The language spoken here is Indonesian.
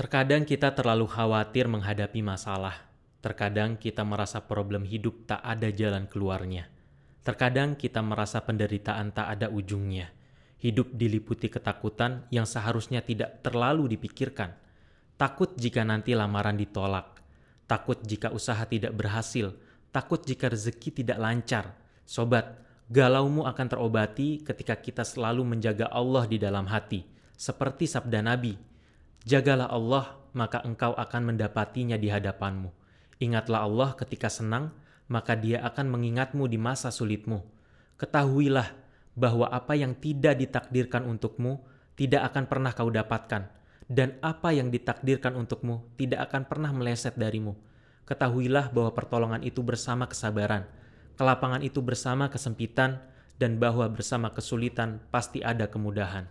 Terkadang kita terlalu khawatir menghadapi masalah. Terkadang kita merasa problem hidup tak ada jalan keluarnya. Terkadang kita merasa penderitaan tak ada ujungnya. Hidup diliputi ketakutan yang seharusnya tidak terlalu dipikirkan. Takut jika nanti lamaran ditolak. Takut jika usaha tidak berhasil. Takut jika rezeki tidak lancar. Sobat, galaumu akan terobati ketika kita selalu menjaga Allah di dalam hati. Seperti sabda Nabi, Jagalah Allah, maka engkau akan mendapatinya di hadapanmu. Ingatlah Allah ketika senang, maka Dia akan mengingatmu di masa sulitmu. Ketahuilah bahwa apa yang tidak ditakdirkan untukmu tidak akan pernah kau dapatkan, dan apa yang ditakdirkan untukmu tidak akan pernah meleset darimu. Ketahuilah bahwa pertolongan itu bersama kesabaran, kelapangan itu bersama kesempitan, dan bahwa bersama kesulitan pasti ada kemudahan.